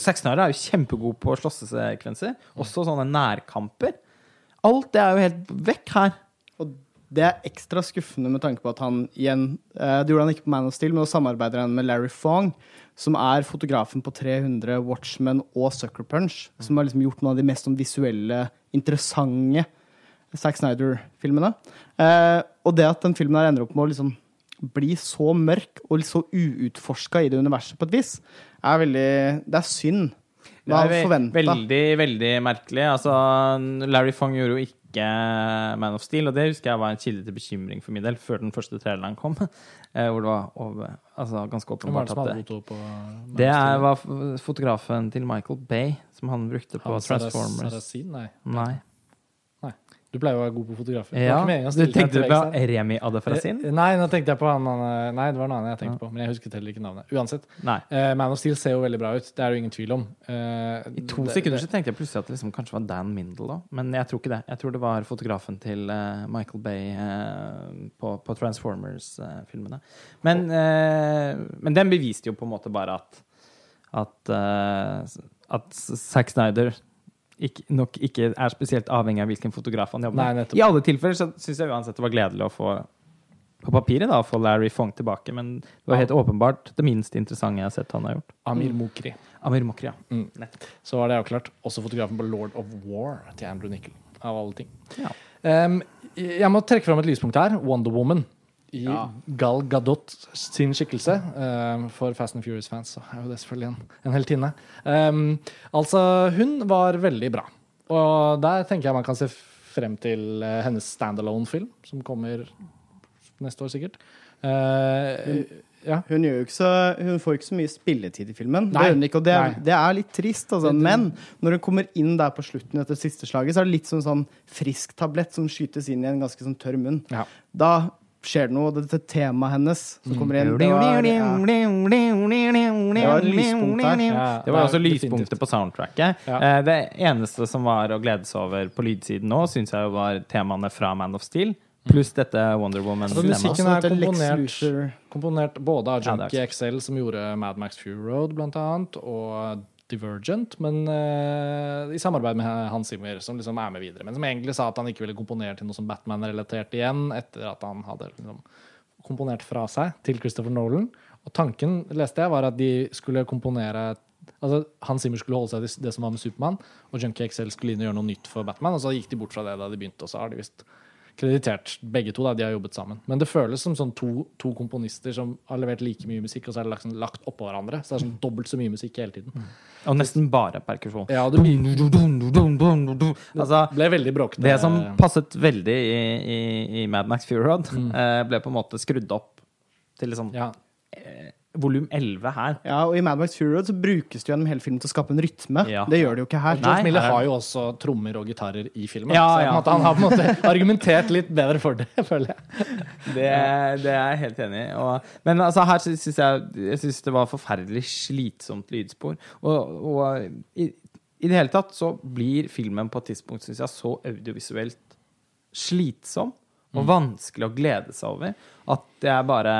Zack Snyder er jo kjempegod på slåssesekvenser. Også sånne nærkamper. Alt det er jo helt vekk her. Og Det er ekstra skuffende med tanke på at han igjen eh, Det gjorde han ikke på Man of Steel, men nå samarbeider han med Larry Fong, som er fotografen på 300 Watchmen og Sucker Punch, som har liksom gjort noen av de mest sånn visuelle, interessante Zack Snyder-filmene. Eh, og det at den filmen her ender opp med å liksom bli så mørk og så uutforska i det universet på et vis, er veldig Det er synd. Det Hva er forventa? veldig, veldig merkelig. Altså, Larry Fong gjorde jo ikke Man of Steel, og det husker jeg var en kilde til bekymring for min del før den første traileren kom. eh, Hvor det var over, altså, ganske åpenbart det at det, det er, var fotografen til Michael Bay, som han brukte på Han Transformers. Sarasin, Nei. Nei. Du pleier å være god på fotografer. Ja, du tenkte på. Remi Adefrasin? Eh, Nei, nå tenkte jeg på han, han Nei, det var noe annet jeg tenkte på. Men jeg husket heller ikke navnet. Uansett. Nei. Uh, Man of Steel ser jo veldig bra ut. Det er det jo ingen tvil om. Uh, I to det- sekunder så tenkte jeg plutselig at det liksom kanskje var Dan Mindel òg, men jeg tror ikke det. Jeg tror det var fotografen til uh, Michael Bay eh, på, på Transformers-filmene. men, eh, men den beviste jo på en måte bare at at, eh, at Zack Snyder ikke, nok ikke er spesielt avhengig av hvilken fotograf han jobber Nei, med. I alle tilfeller så syns jeg uansett det var gledelig å få på papiret da, å få Larry Fong tilbake, men det var helt åpenbart det minst interessante jeg har sett han har gjort. Amir Mokri. Amir Mokri, ja. Mm. Så var det avklart. Også fotografen på Lord of War til Andrew Nickel. Av alle ting. Ja. Um, jeg må trekke fram et lyspunkt her. Wonder Woman. I Ja. Gal Gadot sin skikkelse. Um, for Fast and Furious-fans så er jo det selvfølgelig en, en heltinne. Um, altså, hun var veldig bra. Og der tenker jeg man kan se frem til uh, hennes standalone-film, som kommer neste år sikkert. Uh, ja. Hun, jo ikke så, hun får ikke så mye spilletid i filmen. Nei. Det, ikke, det, er, det er litt trist. Altså. Men når hun kommer inn der på slutten etter siste slaget, så er det litt som en sånn frisk tablett som skytes inn i en ganske sånn tørr munn. Ja. Da skjer det noe. Dette temaet hennes som kommer inn, det var, ja, Det var lyspunkt her. Ja, Det var også lyspunktet på soundtracket. Ja. Eh, Det eneste som var å glede seg over på lydsiden nå, syns jeg var temaene fra Man of Steel, pluss dette Wonder Woman. Altså, musikken er komponert, komponert både av Junkie XL, som gjorde Mad Max Fury Road, blant annet, og Divergent, men uh, i samarbeid med Hans Zimmer, som liksom er med videre. Men som egentlig sa at han ikke ville komponere til noe som Batman-relatert igjen, etter at han hadde liksom komponert fra seg til Christopher Nolan. Og tanken, leste jeg, var at de skulle komponere Altså, Hans Zimmer skulle holde seg til det som var med Supermann, og Junkie XL skulle inn og gjøre noe nytt for Batman. Og så gikk de bort fra det da de begynte, og så har de visst kreditert begge to. da, De har jobbet sammen. Men det føles som sånn to, to komponister som har levert like mye musikk, og så er det lagt, sånn, lagt oppå hverandre. Så det er sånn dobbelt så mye musikk hele tiden. Og nesten bare perkusjon. Ja, det Altså, ble veldig bråkete. det som passet veldig i, i, i Mad Max Fury Road, Mm. eh, ble på en måte skrudd opp til liksom ja. Volum 11 her. Ja, og i Mad Max Fury Road så brukes det gjennom hele filmen til å skape en rytme. Ja. Det gjør det jo ikke her. George Miller er- har jo også trommer og gitarer i filmen. Ja, så ja. måte, han har på en måte argumentert litt bedre for det, føler jeg. Det, det er jeg helt enig i. Og, men altså, her syns jeg, jeg synes det var forferdelig slitsomt lydspor. Og, og i, i det hele tatt så blir filmen på et tidspunkt synes jeg, så audiovisuelt slitsom og vanskelig å glede seg over at jeg bare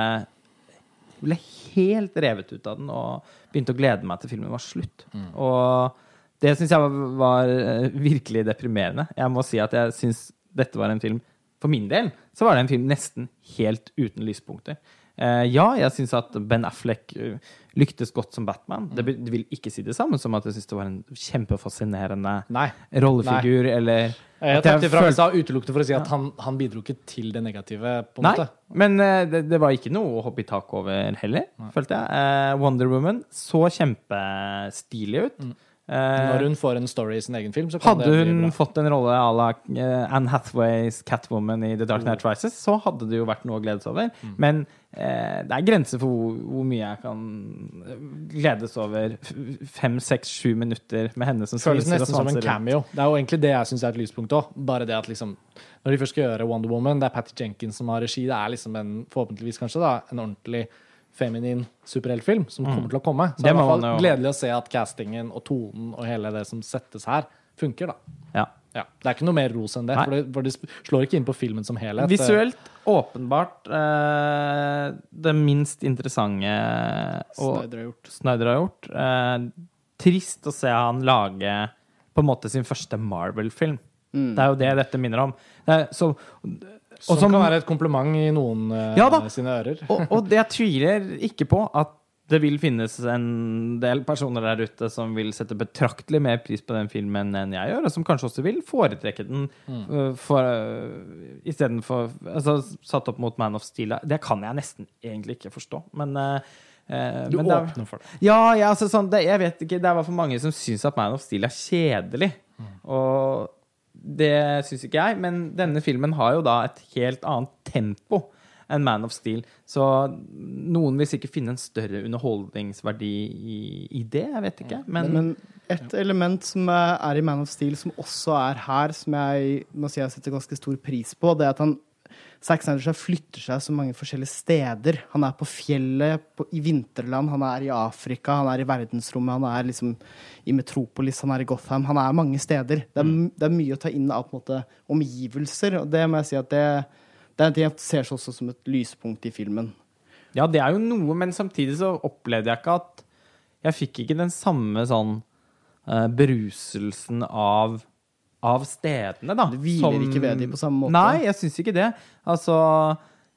ble helt revet ut av den og begynte å glede meg til filmen var slutt. Og det syns jeg var, var eh, virkelig deprimerende. Jeg må si at jeg syns dette var en film For min del så var det en film nesten helt uten lyspunkter. Uh, ja, jeg syns at Ben Affleck eh, lyktes godt som Batman. Det, det vil ikke si det samme som at jeg syns det var en kjempefascinerende Nei. rollefigur, eller Jeg at trakk det fra følte- i utelukkende for å si at han, han bidro ikke til det negative, på en Nei, måte. men eh, det, det var ikke noe å hoppe i tak over heller, følte jeg. Eh, Wonder Woman så kjempestilig ut. Eh, Når hun får en story i sin egen film, så kan hadde det bli hun fått en rolle à la eh, Anne Hathaways Catwoman i The Dark Knight Rises, så hadde det jo vært noe å glede seg over. Mm. Men eh, det er grenser for hvor, hvor mye jeg kan eh, gledes over fem, seks, sju minutter med henne som Føles nesten som en rundt. cameo. Det er jo egentlig det jeg syns er et lyspunkt òg. Bare det at liksom Når de først skal gjøre Wonder Woman, det er Patty Jenkins som har regi, det er liksom en forhåpentligvis kanskje da, en ordentlig feminin superheltfilm som kommer til å komme. Så Det det er i hvert fall gledelig å se at castingen og tonen og hele det som settes her, funker, da. Ja. Ja. Det er ikke noe mer ros enn det, for det, for det slår ikke inn på filmen som helhet. Visuelt åpenbart eh, det minst interessante Snyder har gjort. Snyder har gjort. Eh, trist å se han lage på en måte sin første Marvel-film. Mm. Det er jo det dette minner om. Det er, så, Som, som- kan være et kompliment i noen eh, Ja sine ører. Og, og det jeg tviler ikke på at det vil finnes en del personer der ute som vil sette betraktelig mer pris på den filmen enn jeg gjør, og som kanskje også vil foretrekke den uh, for, uh, istedenfor altså, Satt opp mot Man of Steel. Det kan jeg nesten egentlig ikke forstå, men uh, Du men det er- åpner for det. ja, ja altså, sånn, det, jeg vet ikke. Det er i mange som syns at Man of Steel er kjedelig. Og det syns ikke jeg, men denne filmen har jo da et helt annet tempo enn Man of Steel. Så noen vil sikkert finne en større underholdningsverdi i, i det. Jeg vet ikke. Men, Men et element som eh, er i Man of Steel, som også er her, som jeg må si jeg setter ganske stor pris på, det er at han Zack Snyder seg flytter seg så mange forskjellige steder. Han er på fjellet på, i vinterland, han er i Afrika, han er i verdensrommet, han er liksom i Metropolis, han er i Gotham. Han er mange steder. Det er, Mm. det er mye å ta inn av på en måte, omgivelser, og det må jeg si at det, det er en ting jeg ser også som et lyspunkt i filmen. ja, det er jo noe, men samtidig så opplevde jeg ikke at Jeg fikk ikke den samme sånn uh, beruselsen av av stedene, da. Du hviler ikke ved dem på samme måte. Nei, jeg syns ikke det. Altså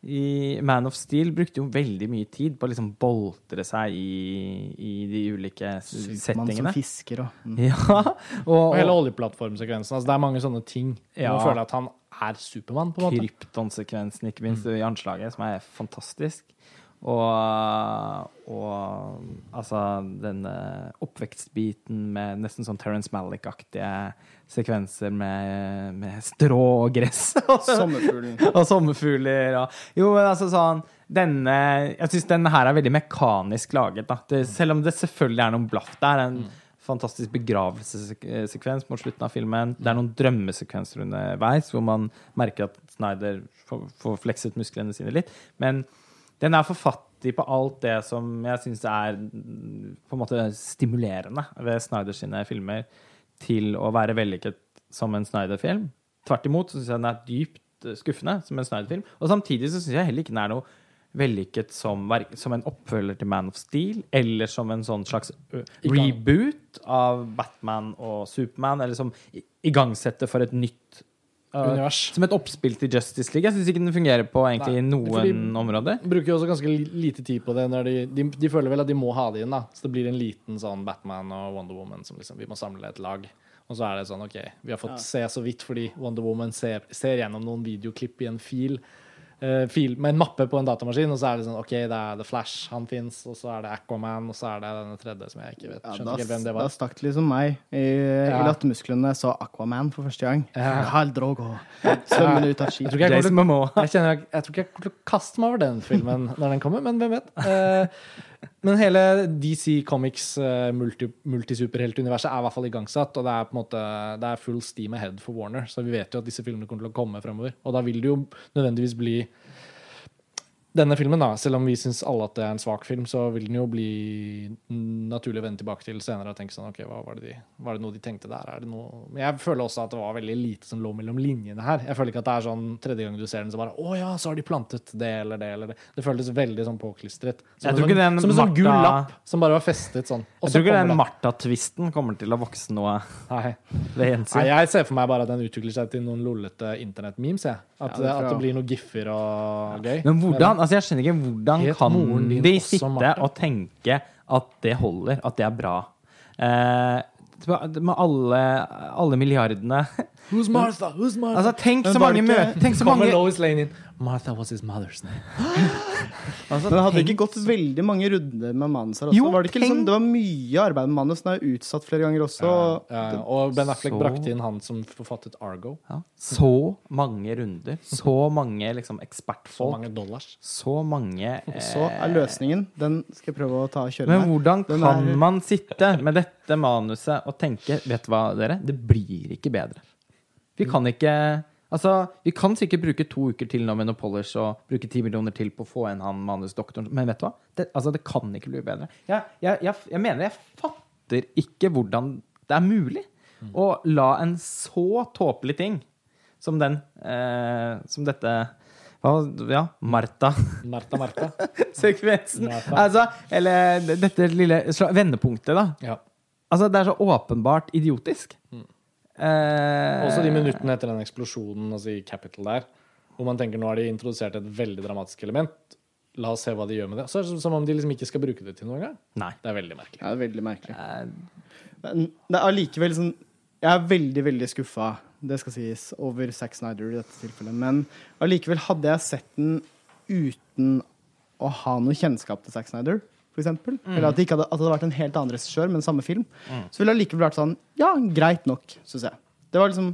i Man of Steel brukte jo veldig mye tid på å liksom boltre seg i, i de ulike settingene. Supermann som fisker og mm. Ja, og, Og hele oljeplattformsekvensen. Altså, det er mange sånne ting. Ja. Man føler at han er Supermann, på en måte. kryptonsekvensen, ikke minst, i anslaget, som er fantastisk. Og, og altså den oppvekstbiten med nesten sånn Terence Malick-aktige sekvenser med, med strå og gress. Sommerfuglen. og sommerfugler og Jo, men altså sånn Denne Jeg syns denne her er veldig mekanisk laget. Det, selv om det selvfølgelig er noen blaff der. En fantastisk begravelsessekvens mot slutten av filmen. Det er noen drømmesekvenser underveis hvor man merker at Snyder får, får flekset musklene sine litt. Men den er for fattig på alt det som jeg syns er på en måte stimulerende ved Snyder sine filmer til å være vellykket som en Snyder-film. Tvert imot syns jeg den er dypt eh, skuffende som en Snyder-film. Og samtidig så syns jeg heller ikke den er noe vellykket som, som en oppfølger til Man of Steel, eller som en sånn slags reboot av Batman og Superman, eller som igangsetter for et nytt Univers. Som et oppspill til Justice League. Jeg syns ikke den fungerer på egentlig Nei, noen områder. områder. bruker jo også ganske lite tid på det. Når de, de, de føler vel at de må ha det inn. da Så det blir en liten sånn Batman og Wonder Woman som liksom Vi må samle et lag. Og så er det sånn OK, vi har fått se så vidt fordi Wonder Woman ser, ser gjennom noen videoklipp i en fil. Eh, fil med en mappe på en datamaskin, og så er det sånn OK, det er The Flash, han fins, og så er det Aquaman, og så er det denne tredje som jeg ikke vet. Ja, da, ikke hvem det var. da stakk det liksom meg i, Ja. i lattermusklene da jeg så Aquaman for første gang. Ja. Hal Drogo. Svømmende ut av Jeg tror ikke jeg kommer. Jeg, kjenner, jeg, jeg tror ikke jeg kommer til å kaste meg over den filmen når den kommer, men hvem vet. Eh, men hele DC Comics uh, multi, multisuperheltuniverset er i hvert fall igangsatt, og det er på en måte Det er full steam ahead for Warner, så vi vet jo at disse filmene kommer til å komme fremover. Og da vil det jo nødvendigvis bli denne filmen, da, selv om vi syns alle at det er en svak film, så vil den jo bli naturlig å vende tilbake til senere og tenke sånn OK, hva var det, de, var det noe de tenkte der? Er det noe Men jeg føler også at det var veldig lite som lå mellom linjene her. Jeg føler ikke at det er sånn tredje gang du ser den, så bare Å ja, så har de plantet det eller det eller det. Det føltes veldig sånn påklistret. Som, som, en sånn- som en sånn gul lapp som bare var festet sånn. Og Jeg så tror ikke den. Martha-tvisten kommer til å vokse noe Nei. ved Nei, jeg ser for meg bare at den utvikler seg til noen lollete internett-memes. jeg. At, Ja, det at det blir noen giffer og gøy. Men hvordan, altså jeg skjønner ikke hvordan kan de sitte Martha? og tenke at det holder, at det er bra? Eh, med alle, alle milliardene Who's Martha? Who's Martha? Altså, tenk så mange møter Tenk så mange Lois Lane inn. Martha was his mother's name. altså, Men hadde tenk- ikke gått veldig mange runder med manus her også. Jo, var det, ikke liksom, det var mye arbeid med manus. Den er utsatt flere ganger også. Ja, ja. Og Ben Affleck Så- brakte inn han som forfattet Argo. ja, Så mange runder. Så mange liksom, Så mange dollars. Så mange eh... så er løsningen Den skal jeg prøve å ta og kjøre Men hvordan Den kan er- man sitte med dette manuset og tenke Vet du hva, dere? Det blir ikke bedre. Vi kan ikke Altså, Vi kan sikkert bruke to uker til nå med noe polish og bruke ti millioner til på å få inn han manusdoktoren, men vet du hva? Det, altså, det kan ikke bli bedre. Jeg, jeg, jeg, jeg mener jeg fatter ikke hvordan det er mulig å la en så tåpelig ting som den eh, Som dette hva, Ja, Martha Martha, Martha. sekvensen. Martha. Altså, eller dette lille vendepunktet, da. Ja. Altså, det er så åpenbart idiotisk. Eh, Også de minuttene etter den eksplosjonen altså i Capital der. hvor man tenker nå har de introdusert et veldig dramatisk element. La oss se hva de gjør med det. Så er det som om de liksom ikke skal bruke det til noe engang. Nei. Det er veldig merkelig. Ja, det er veldig merkelig. Eh, Men det er allikevel sånn Jeg er veldig, veldig skuffa, det skal sies, over Zack Snyder i dette tilfellet. Men allikevel, hadde jeg sett den uten å ha noe kjennskap til Zack Snyder, for eksempel, eller at det, hadde, at det hadde vært en helt annen regissør, men samme film, så ville det likevel vært sånn Ja, greit nok, syns jeg. Det var liksom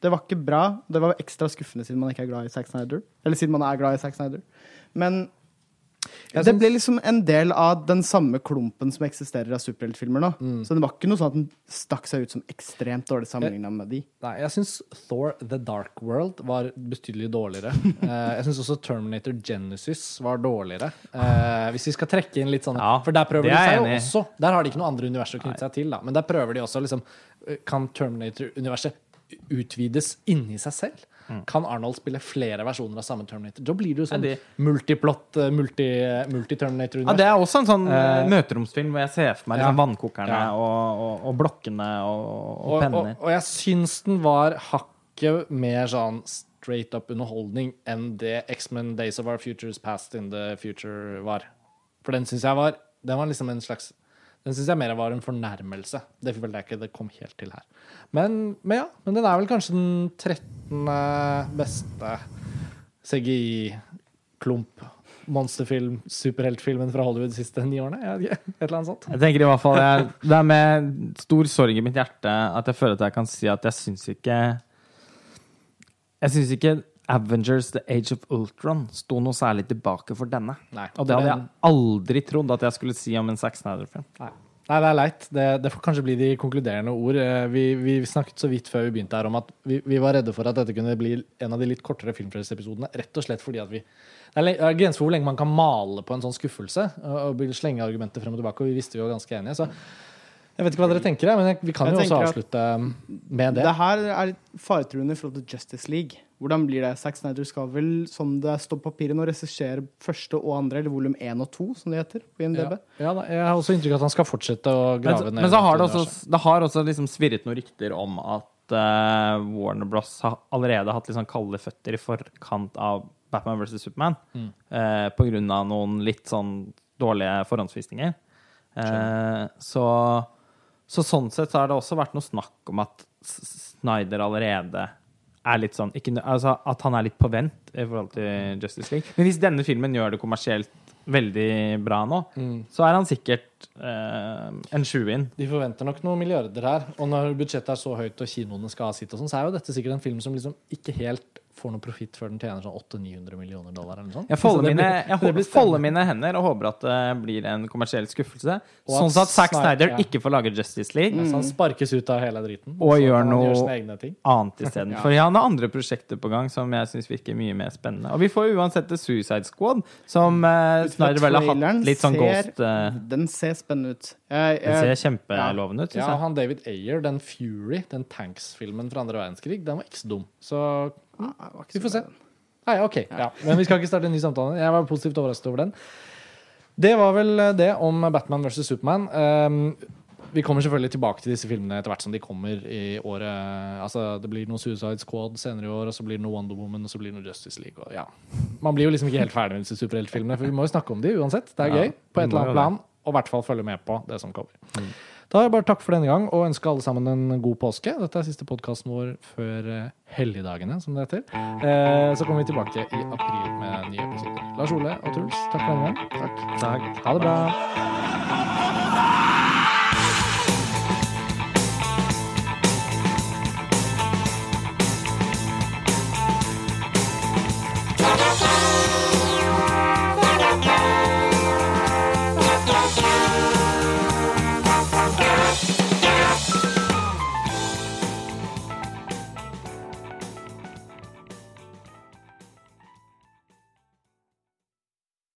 Det var ikke bra. Det var ekstra skuffende siden man ikke er glad i Zack Snyder. Eller siden man er glad i Zack Snyder. Men Jeg det ble liksom en del av den samme klumpen som eksisterer av superheltfilmer nå. Mm. Så det var ikke noe sånn at den stakk seg ut som ekstremt dårlig sammenligna med de. Nei, jeg syns Thor The Dark World var betydelig dårligere. Eh, jeg syns også Terminator Genesis var dårligere. Eh, hvis vi skal trekke inn litt sånn Ja, For der prøver de seg jo også. Der har de ikke noe andre univers å knytte seg til, da. Men der prøver de også liksom eh, Kan Terminator-universet utvides inni seg selv? Kan Arnold spille flere versjoner av samme Terminator? Da blir det jo sånn Ja, det- multiplott, eh, multi- Ja, multi-Terminator-univers. det er også en sånn Eh, eh, møteromsfilm hvor jeg ser for meg ja. liksom vannkokerne Ja. og, og, og blokkene og, og og, og, penner. og jeg syns den var hakket mer sånn straight up underholdning enn det X-Men Days of Our Futures Past in the Future var. For den syns jeg var Den var liksom en slags Den syns jeg mer var en fornærmelse. Det følte jeg ikke det kom helt til her. Men, men ja, men den er vel kanskje den 13. beste CGI-klump. Monsterfilm, superheltfilmen fra Hollywood de siste ni årene. Jeg Et eller annet sånt. Jeg tenker i hvert fall jeg, Det er med stor sorg i mitt hjerte at jeg føler at jeg kan si at jeg syns ikke Jeg syns ikke Avengers The Age of Ultron sto noe særlig tilbake for denne. Nei, Og det hadde jeg aldri trodd at jeg skulle si om en Zack Snyder-film. Nei. Det er leit. Det, det får kanskje bli de konkluderende ord. Eh, Vi, vi snakket så vidt før vi begynte her om at vi, vi var redde for at dette kunne bli en av de litt kortere Filmfrelseepisodene. Rett og slett fordi at vi Det er er grenser for hvor lenge man kan male på en sånn skuffelse og, og slenge argumenter frem og tilbake, og vi visste vi var ganske enige. Så jeg vet ikke hva dere tenker, men jeg, vi kan Jeg jo også avslutte med det. Det her er litt faretruende i forhold til Justice League. Hvordan blir det? Zack Snyder skal vel, som det står på papiret nå, regissere første og andre, eller volum én og to, som det heter på IMDb. Ja, ja, jeg har også inntrykk av at han skal fortsette å Men, grave ned men så har det også, det har også liksom svirret noen rykter om at uh, Warner Bros. har allerede hatt litt sånn kalde føtter i forkant av Batman vs. Superman. Mm. uh, på grunn av noen litt sånn dårlige forhåndsvisninger. Uh, så, så sånn sett så har det også vært noe snakk om at Snyder allerede er litt sånn ikke, altså At han er litt på vent i forhold til Justice League. Men hvis denne filmen gjør det kommersielt veldig bra nå, Mm. så er han sikkert eh, en sju-in. De forventer nok noen milliarder her. Og når budsjettet er så høyt og kinoene skal ha sitt, og sånn, så er jo dette sikkert en film som liksom ikke helt får noe profitt før den tjener sånn 800-900 millioner dollar. eller noe sånt. Jeg Så folder, mine, jeg håper, folder mine hender og håper at det blir en kommersiell skuffelse. Og Sånn at at Zack Snyder- ja. ikke får lage Justice League. Så han sparkes ut av hele driten. Og gjør noe- gjør sine egne ting. annet isteden. For han har andre prosjekter på gang som jeg syns virker mye mer spennende. Og vi får uansett The Suicide Squad, som uh, Snyder vel har hatt litt sånn ser- ghost uh, Den ser spennende ut. Jeg, Den jeg, ser kjempelovende ut, Ja, syns jeg. han David Ayer, den Fury, den Tanks-filmen fra andre verdenskrig, den var ikke så dum. Så jeg vi får se. Nei, ok. Ja. Men vi skal ikke starte en ny samtale. Jeg var positivt overrasket over den. Det var vel eh, det om Batman vs. Superman. Um, vi kommer selvfølgelig tilbake til disse filmene etter hvert som de kommer i året. Altså, Det blir noe Suicide Squad senere i år, og så blir det noe Wonder Woman, og så blir det noe Justice League. Og, ja. Man blir jo liksom ikke helt ferdig med disse superheltfilmene, for vi må jo snakke om de uansett. Det er gøy på et eller annet plan, og i hvert fall følge med på det som kommer. Da er jeg bare takk for denne gang, og ønsker alle sammen en god påske. Dette er siste podkasten vår før eh, helligdagene, som det heter. Eh, så kommer vi tilbake i april med nye episoder. Lars Ole og Truls, takk for denne gang. Takk. Ha det bra.